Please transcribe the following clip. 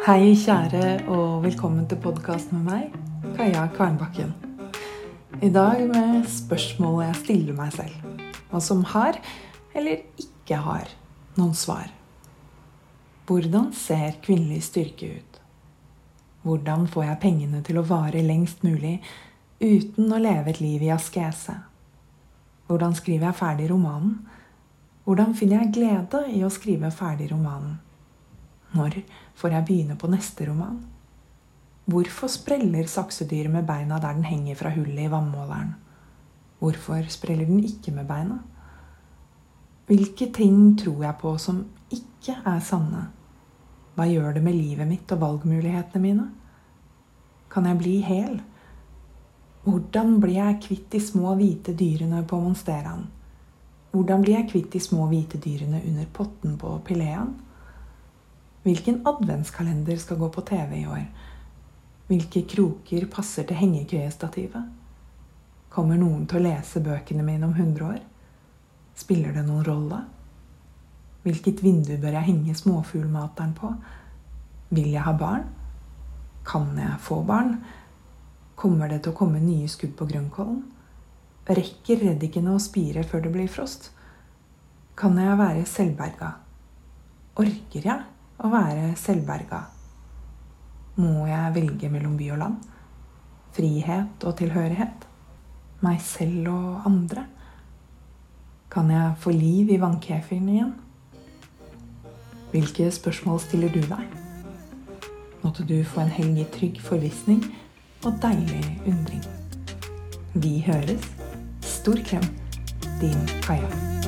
Hei, kjære, og velkommen til podkast med meg, Kaja Kvernbakken. I dag med spørsmålet jeg stiller meg selv, og som har, eller ikke har, noen svar. Hvordan ser kvinnelig styrke ut? Hvordan får jeg pengene til å vare lengst mulig uten å leve et liv i askese? Hvordan skriver jeg ferdig romanen? Hvordan finner jeg glede i å skrive ferdig romanen? Når får jeg begynne på neste roman? Hvorfor spreller saksedyret med beina der den henger fra hullet i vannmåleren? Hvorfor spreller den ikke med beina? Hvilke ting tror jeg på som ikke er sanne? Hva gjør det med livet mitt og valgmulighetene mine? Kan jeg bli hel? Hvordan blir jeg kvitt de små, hvite dyrene på monsteraen? Hvordan blir jeg kvitt de små, hvite dyrene under potten på pileaen? Hvilken adventskalender skal gå på TV i år? Hvilke kroker passer til hengekøyestativet? Kommer noen til å lese bøkene mine om 100 år? Spiller det noen rolle? Hvilket vindu bør jeg henge småfuglmateren på? Vil jeg ha barn? Kan jeg få barn? Kommer det til å komme nye skudd på grønnkollen? Rekker reddikene å spire før det blir frost? Kan jeg være selvberga? Orker jeg? Å være selvberga? Må jeg velge mellom by og land? Frihet og tilhørighet? Meg selv og andre? Kan jeg få liv i vannkefiren igjen? Hvilke spørsmål stiller du deg? Måtte du få en helg i trygg forvissning og deilig undring. Vi høres. Stor klem. Din Kaja.